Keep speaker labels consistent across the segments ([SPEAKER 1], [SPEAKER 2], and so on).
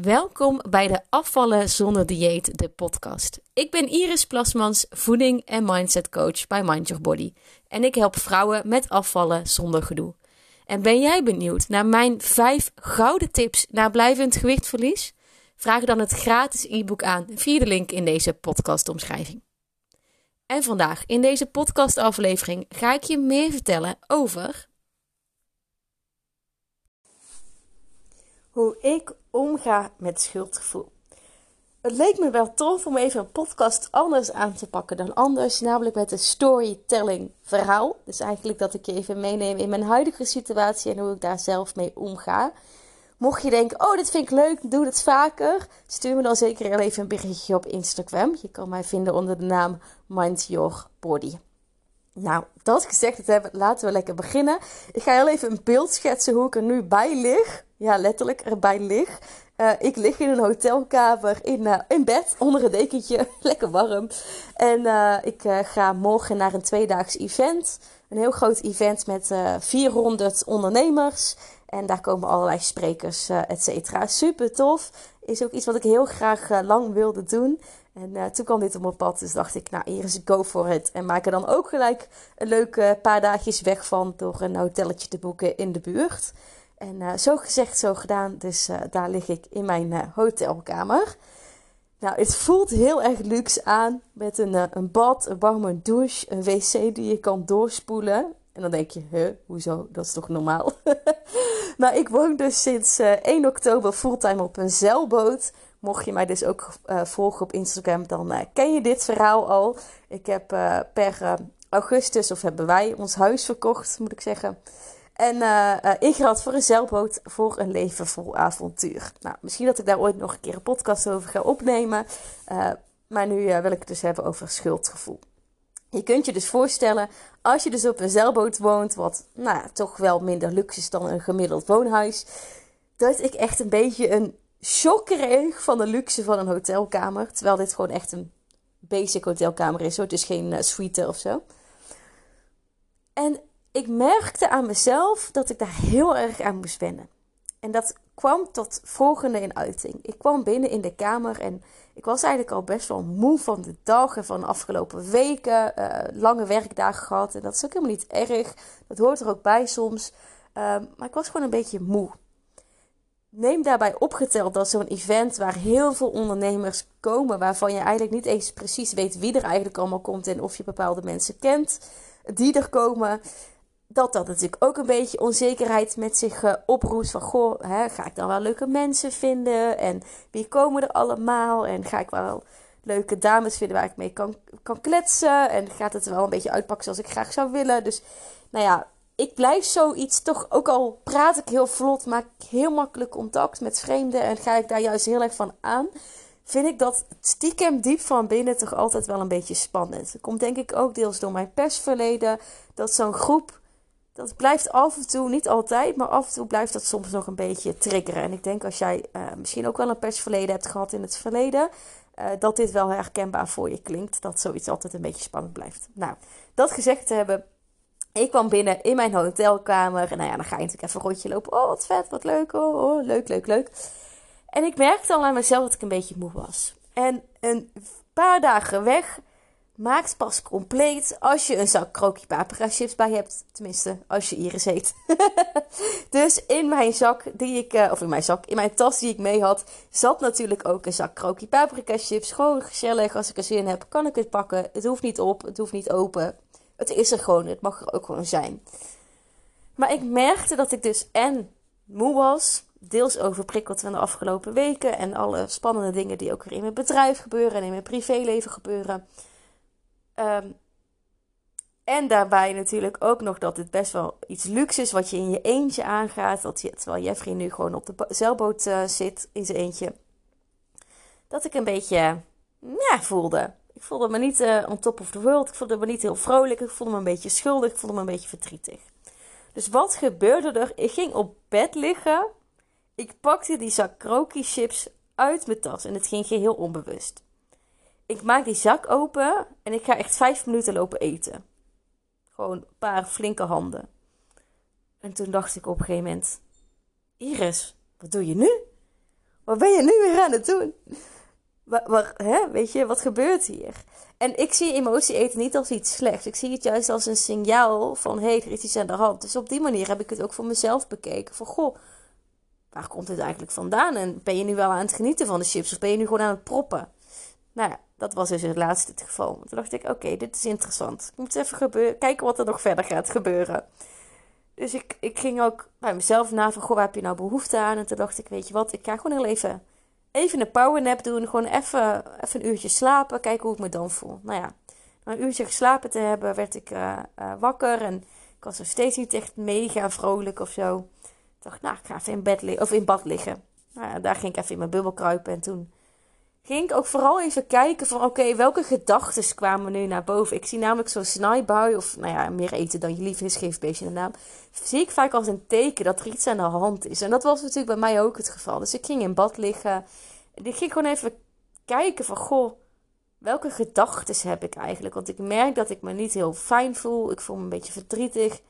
[SPEAKER 1] Welkom bij de Afvallen zonder dieet, de podcast. Ik ben Iris Plasmans, voeding en mindset coach bij Mind Your Body. En ik help vrouwen met afvallen zonder gedoe. En ben jij benieuwd naar mijn 5 gouden tips naar blijvend gewichtverlies? Vraag dan het gratis e-book aan via de link in deze podcastomschrijving. En vandaag in deze podcastaflevering ga ik je meer vertellen over hoe ik omga met schuldgevoel. Het leek me wel tof om even een podcast anders aan te pakken dan anders, namelijk met een storytelling verhaal. Dus eigenlijk dat ik je even meeneem in mijn huidige situatie en hoe ik daar zelf mee omga. Mocht je denken, oh, dit vind ik leuk, doe het vaker. Stuur me dan zeker even een berichtje op Instagram. Je kan mij vinden onder de naam Mind Your Body. Nou, dat gezegd te hebben, laten we lekker beginnen. Ik ga heel even een beeld schetsen hoe ik er nu bij lig. Ja, letterlijk erbij lig. Uh, ik lig in een hotelkamer in, uh, in bed onder een dekentje, lekker warm. En uh, ik ga morgen naar een tweedaags event. Een heel groot event met 400 ondernemers. En daar komen allerlei sprekers, et cetera. Super tof. Is ook iets wat ik heel graag lang wilde doen. En uh, toen kwam dit op mijn pad, dus dacht ik, nou, hier is go for it. En maak er dan ook gelijk een leuke paar dagjes weg van door een hotelletje te boeken in de buurt. En uh, zo gezegd, zo gedaan. Dus uh, daar lig ik in mijn hotelkamer. Nou, het voelt heel erg luxe aan. Met een, een bad, een warme douche, een wc die je kan doorspoelen. En dan denk je, huh, hoezo? Dat is toch normaal? maar ik woon dus sinds 1 oktober fulltime op een zeilboot. Mocht je mij dus ook uh, volgen op Instagram, dan uh, ken je dit verhaal al. Ik heb uh, per augustus, of hebben wij ons huis verkocht, moet ik zeggen. En ingehaald voor een zeilboot voor een leven vol avontuur. Nou, misschien dat ik daar ooit nog een keer een podcast over ga opnemen. maar nu wil ik het dus hebben over schuldgevoel. Je kunt je dus voorstellen, als je dus op een zeilboot woont, wat nou, toch wel minder luxe is dan een gemiddeld woonhuis, dat ik echt een beetje een shock kreeg van de luxe van een hotelkamer. Terwijl dit gewoon echt een basic hotelkamer is. Het is geen uh, suite of zo. En ik merkte aan mezelf dat ik daar heel erg aan moest wennen. En dat kwam tot volgende in uiting. Ik kwam binnen in de kamer en ik was eigenlijk al best wel moe van de dag en van de afgelopen weken. Uh, lange werkdagen gehad en dat is ook helemaal niet erg. Dat hoort er ook bij soms. Uh, maar ik was gewoon een beetje moe neem daarbij opgeteld dat zo'n event waar heel veel ondernemers komen, waarvan je eigenlijk niet eens precies weet wie er eigenlijk allemaal komt en of je bepaalde mensen kent die er komen, dat dat natuurlijk ook een beetje onzekerheid met zich uh, oproept. Van goh, hè, ga ik dan wel leuke mensen vinden en wie komen er allemaal en ga ik wel leuke dames vinden waar ik mee kan, kan kletsen en gaat het wel een beetje uitpakken zoals ik graag zou willen. Dus nou ja, ik blijf zoiets toch, ook al praat ik heel vlot, maak ik heel makkelijk contact met vreemden en ga ik daar juist heel erg van aan, vind ik dat stiekem diep van binnen toch altijd wel een beetje spannend. Dat komt denk ik ook deels door mijn persverleden, dat zo'n groep, dat blijft af en toe, niet altijd, maar af en toe blijft dat soms nog een beetje triggeren. En ik denk als jij uh, misschien ook wel een persverleden hebt gehad in het verleden, uh, dat dit wel herkenbaar voor je klinkt, dat zoiets altijd een beetje spannend blijft. Nou, dat gezegd te hebben ik kwam binnen in mijn hotelkamer. En nou ja, dan ga je natuurlijk even een rondje lopen. Oh, wat vet, wat leuk. Oh, oh, leuk, leuk, leuk. En ik merkte al aan mezelf dat ik een beetje moe was. En een paar dagen weg maakt pas compleet als je een zak krookje paprika chips bij hebt. Tenminste, als je Iris heet. dus in mijn zak die ik, uh, of in mijn zak, in mijn tas die ik mee had, zat natuurlijk ook een zak krookje paprika chips. Gewoon gezellig, als ik er zin in heb, kan ik het pakken. Het hoeft niet op, het hoeft niet open. Het is er gewoon, het mag er ook gewoon zijn. Maar ik merkte dat ik dus en moe was, deels overprikkeld van de afgelopen weken en alle spannende dingen die ook weer in mijn bedrijf gebeuren en in mijn privéleven gebeuren. Um, en daarbij natuurlijk ook nog dat het best wel iets luxe is wat je in je eentje aangaat. Dat je, terwijl Jeffrey nu gewoon op de zeilboot uh, zit in zijn eentje. Dat ik een beetje ja, voelde. Ik voelde me niet uh, on top of the world. Ik voelde me niet heel vrolijk. Ik voelde me een beetje schuldig. Ik voelde me een beetje verdrietig. Dus wat gebeurde er? Ik ging op bed liggen. Ik pakte die zak kroki chips uit mijn tas. En het ging geheel onbewust. Ik maak die zak open. En ik ga echt vijf minuten lopen eten. Gewoon een paar flinke handen. En toen dacht ik op een gegeven moment... Iris, wat doe je nu? wat ben je nu weer aan het doen? Waar, hè? Weet je, wat gebeurt hier? En ik zie emotie eten niet als iets slechts. Ik zie het juist als een signaal van, hé, hey, er is iets aan de hand. Dus op die manier heb ik het ook voor mezelf bekeken. Van, goh, waar komt dit eigenlijk vandaan? En ben je nu wel aan het genieten van de chips? Of ben je nu gewoon aan het proppen? Nou ja, dat was dus het laatste het geval. Toen dacht ik, oké, dit is interessant. Ik moet even gebeuren, kijken wat er nog verder gaat gebeuren. Dus ik, ik ging ook bij mezelf na van, goh, waar heb je nou behoefte aan? En toen dacht ik, weet je wat, ik ga gewoon heel even, even een powernap doen. Gewoon even, even een uurtje slapen, kijken hoe ik me dan voel. Nou ja, na een uurtje geslapen te hebben, werd ik uh, uh, wakker. En ik was nog steeds niet echt mega vrolijk of zo. Ik dacht, nou, ik ga even in, bed of in bad liggen. Nou daar ging ik even in mijn bubbel kruipen. En toen ging ik ook vooral even kijken van oké, welke gedachten kwamen nu naar boven. Ik zie namelijk zo'n snijbui of nou ja, meer eten dan je lief is, geef beestje de naam. Zie ik vaak als een teken dat er iets aan de hand is. En dat was natuurlijk bij mij ook het geval. Dus ik ging in bad liggen. En ik ging gewoon even kijken van goh, welke gedachten heb ik eigenlijk? Want ik merk dat ik me niet heel fijn voel. Ik voel me een beetje verdrietig.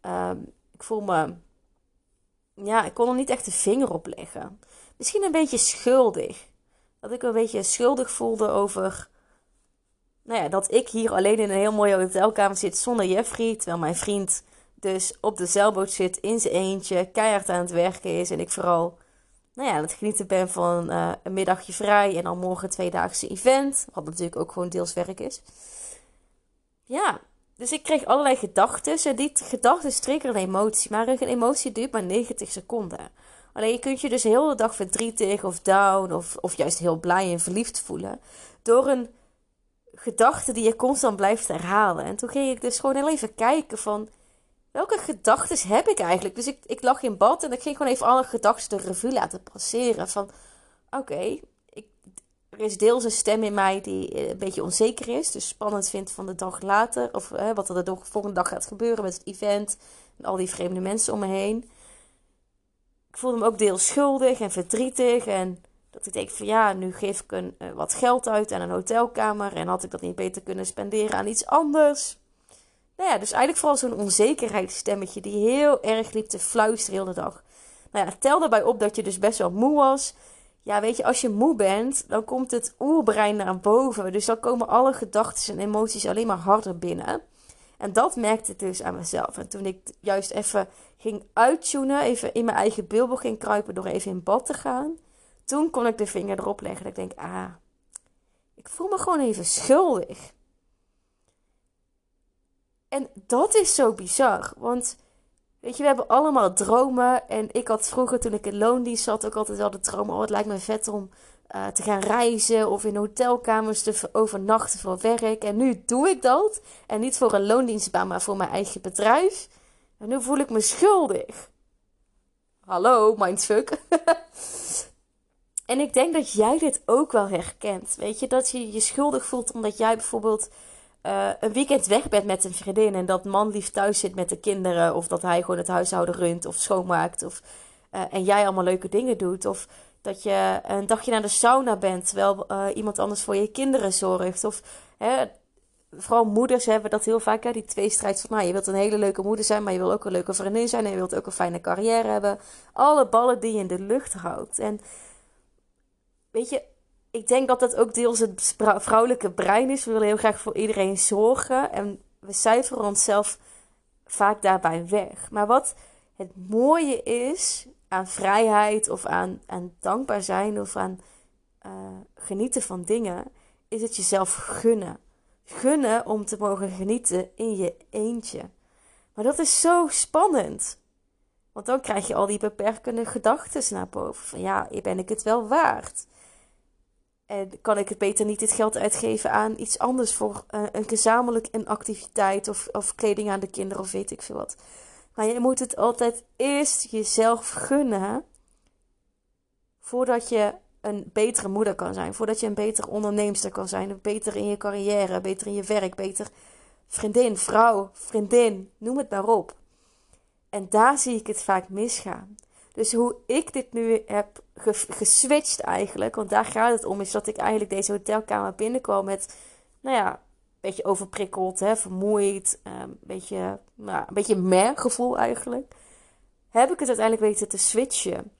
[SPEAKER 1] Ehm, ik voel me, ja, ik kon er niet echt de vinger op leggen. Misschien een beetje schuldig dat ik een beetje schuldig voelde over. Nou ja, dat ik hier alleen in een heel mooie hotelkamer zit zonder Jeffrey. Terwijl mijn vriend dus op de zeilboot zit in zijn eentje, keihard aan het werken is. En ik vooral nou ja, aan het genieten ben van uh, een middagje vrij en dan morgen een tweedaagse event. Wat natuurlijk ook gewoon deels werk is. Ja, dus ik kreeg allerlei gedachten. En die gedachten triggeren een emotie. Maar een emotie duurt maar 90 seconden. Alleen je kunt je dus heel de dag verdrietig of down of, of juist heel blij en verliefd voelen. Door een gedachte die je constant blijft herhalen. En toen ging ik dus gewoon heel even kijken van... Welke gedachten heb ik eigenlijk? Dus ik, ik lag in bad en ik ging gewoon even alle gedachten de revue laten passeren. Van oké, er is deels een stem in mij die een beetje onzeker is. Dus spannend vindt van de dag later. Of wat er de volgende dag gaat gebeuren met het event. En al die vreemde mensen om me heen ik voelde me ook deels schuldig en verdrietig. En dat ik denk van ja, nu geef ik een, uh, wat geld uit aan een hotelkamer. En had ik dat niet beter kunnen spenderen aan iets anders. Nou ja, dus eigenlijk vooral zo'n onzekerheidsstemmetje die heel erg liep te fluisteren heel de dag. Nou ja, tel daarbij op dat je dus best wel moe was. Ja, weet je, als je moe bent, dan komt het oerbrein naar boven. Dus dan komen alle gedachten en emoties alleen maar harder binnen. En dat merkte ik dus aan mezelf. En toen ik juist even ging uittunen, even in mijn eigen bubbel ging kruipen door even in bad te gaan, toen kon ik de vinger erop leggen. Dat ik denk, ah, ik voel me gewoon even schuldig. En dat is zo bizar, want weet je, we hebben allemaal dromen. En ik had vroeger, toen ik in loondienst zat, ook altijd wel de droom, oh, het lijkt me vet om uh, te gaan reizen of in hotelkamers te overnachten voor werk. En nu doe ik dat. En niet voor een loondienstbaan, maar voor mijn eigen bedrijf. En nu voel ik me schuldig. Hallo, mindfuck. en ik denk dat jij dit ook wel herkent. Weet je, dat je je schuldig voelt omdat jij bijvoorbeeld uh, een weekend weg bent met een vriendin. En dat man lief thuis zit met de kinderen. Of dat hij gewoon het huishouden runt of schoonmaakt. Of, uh, en jij allemaal leuke dingen doet. Of dat je een dagje naar de sauna bent terwijl uh, iemand anders voor je kinderen zorgt. Of hè, vooral moeders hebben dat heel vaak, hè, die tweestrijd van nou, je wilt een hele leuke moeder zijn, maar je wil ook een leuke vriendin zijn en je wilt ook een fijne carrière hebben. Alle ballen die je in de lucht houdt. En weet je, ik denk dat dat ook deels het vrouwelijke brein is. We willen heel graag voor iedereen zorgen en we cijferen onszelf vaak daarbij weg. Maar wat het mooie is aan vrijheid of aan, aan dankbaar zijn of aan uh, genieten van dingen, is het jezelf gunnen. Gunnen om te mogen genieten in je eentje. Maar dat is zo spannend. Want dan krijg je al die beperkende gedachten naar boven. Van ja, ben ik het wel waard? En kan ik het beter niet dit geld uitgeven aan iets anders voor uh, een gezamenlijk een activiteit of, of kleding aan de kinderen of weet ik veel wat. Maar je moet het altijd eerst jezelf gunnen. Voordat je een betere moeder kan zijn. Voordat je een betere onderneemster kan zijn. Beter in je carrière, beter in je werk, beter vriendin, vrouw, vriendin, noem het maar op. En daar zie ik het vaak misgaan. Dus hoe ik dit nu heb geswitcht eigenlijk, want daar gaat het om, is dat ik eigenlijk deze hotelkamer binnenkwam met, nou ja, beetje overprikkeld, hè, vermoeid, ehm, een beetje, nou, een beetje meh gevoel eigenlijk. Heb ik het uiteindelijk weten te switchen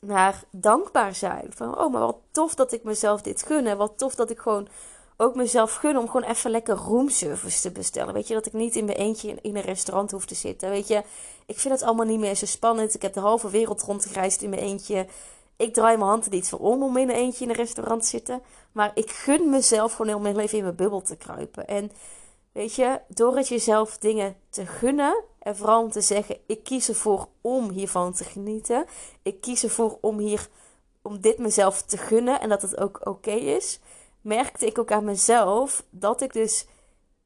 [SPEAKER 1] naar dankbaar zijn. Van, oh, maar wat tof dat ik mezelf dit gun. Wat tof dat ik gewoon ook mezelf gun om gewoon even lekker roomservice te bestellen. Weet je, dat ik niet in mijn eentje in, in, een restaurant hoef te zitten. Weet je, ik vind het allemaal niet meer zo spannend. Ik heb de halve wereld rondgereisd in mijn eentje. Ik draai mijn handen niet voor om om in een eentje in een restaurant te zitten. Maar ik gun mezelf gewoon heel mijn leven in mijn bubbel te kruipen. En weet je, door het jezelf dingen te gunnen. En vooral om te zeggen, ik kies ervoor om hiervan te genieten. Ik kies ervoor om hier, om dit mezelf te gunnen. En dat het ook oké is. Merkte ik ook aan mezelf dat ik dus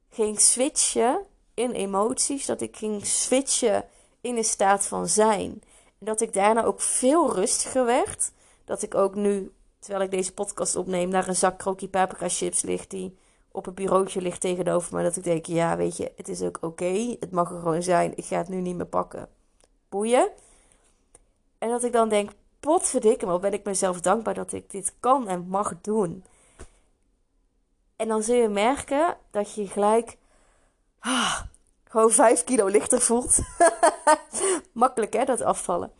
[SPEAKER 1] ging switchen in emoties. Dat ik ging switchen in een staat van zijn. Dat ik daarna ook veel rustiger werd. Dat ik ook nu, terwijl ik deze podcast opneem, naar een zak krokie paprika chips ligt die op een bureautje ligt tegenover me. Dat ik denk, ja, weet je, het is ook oké. Het mag er gewoon zijn. Ik ga het nu niet meer pakken. Boeien. En dat ik dan denk, potverdikke me, ben ik mezelf dankbaar dat ik dit kan en mag doen. En dan zul je merken dat je gelijk ah, gewoon 5 kilo lichter voelt. Makkelijk hè, dat afvallen.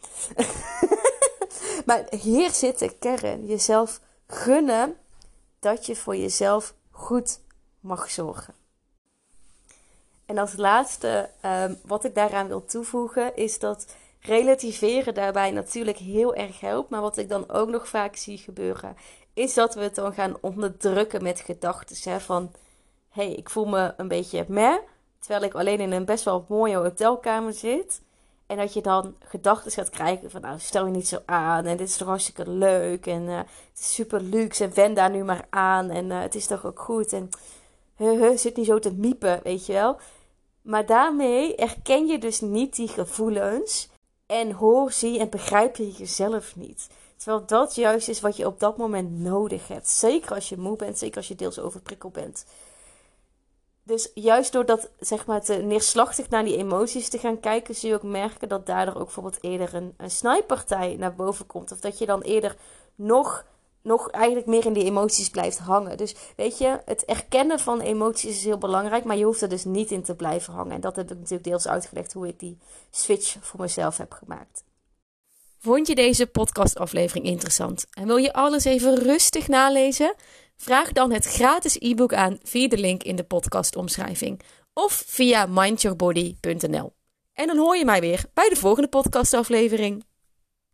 [SPEAKER 1] maar hier zit de kern. Jezelf gunnen dat je voor jezelf goed mag zorgen. En als laatste, um, wat ik daaraan wil toevoegen, is dat relativeren daarbij natuurlijk heel erg helpt. Maar wat ik dan ook nog vaak zie gebeuren, is dat we het dan gaan onderdrukken met gedachten. Van, hé, hey, ik voel me een beetje meh, terwijl ik alleen in een best wel mooie hotelkamer zit. En dat je dan gedachten gaat krijgen van, nou, stel je niet zo aan. En dit is toch hartstikke leuk. En uh, het is super luxe. En wend daar nu maar aan. En uh, het is toch ook goed. En huh, zit niet zo te miepen, weet je wel. Maar daarmee erken je dus niet die gevoelens. En hoor, zie en begrijp je jezelf niet. Terwijl dat juist is wat je op dat moment nodig hebt. Zeker als je moe bent, zeker als je deels overprikkeld bent. Dus juist door dat, zeg maar, te neerslachtig naar die emoties te gaan kijken, zul je ook merken dat daardoor ook bijvoorbeeld eerder een, snijpartij naar boven komt. Of dat je dan eerder nog, nog eigenlijk meer in die emoties blijft hangen. Dus weet je, het erkennen van emoties is heel belangrijk, maar je hoeft er dus niet in te blijven hangen. En dat heb ik natuurlijk deels uitgelegd hoe ik die switch voor mezelf heb gemaakt.
[SPEAKER 2] Vond je deze podcastaflevering interessant en wil je alles even rustig nalezen? Vraag dan het gratis e-book aan via de link in de podcastomschrijving of via mindyourbody.nl. En dan hoor je mij weer bij de volgende podcastaflevering.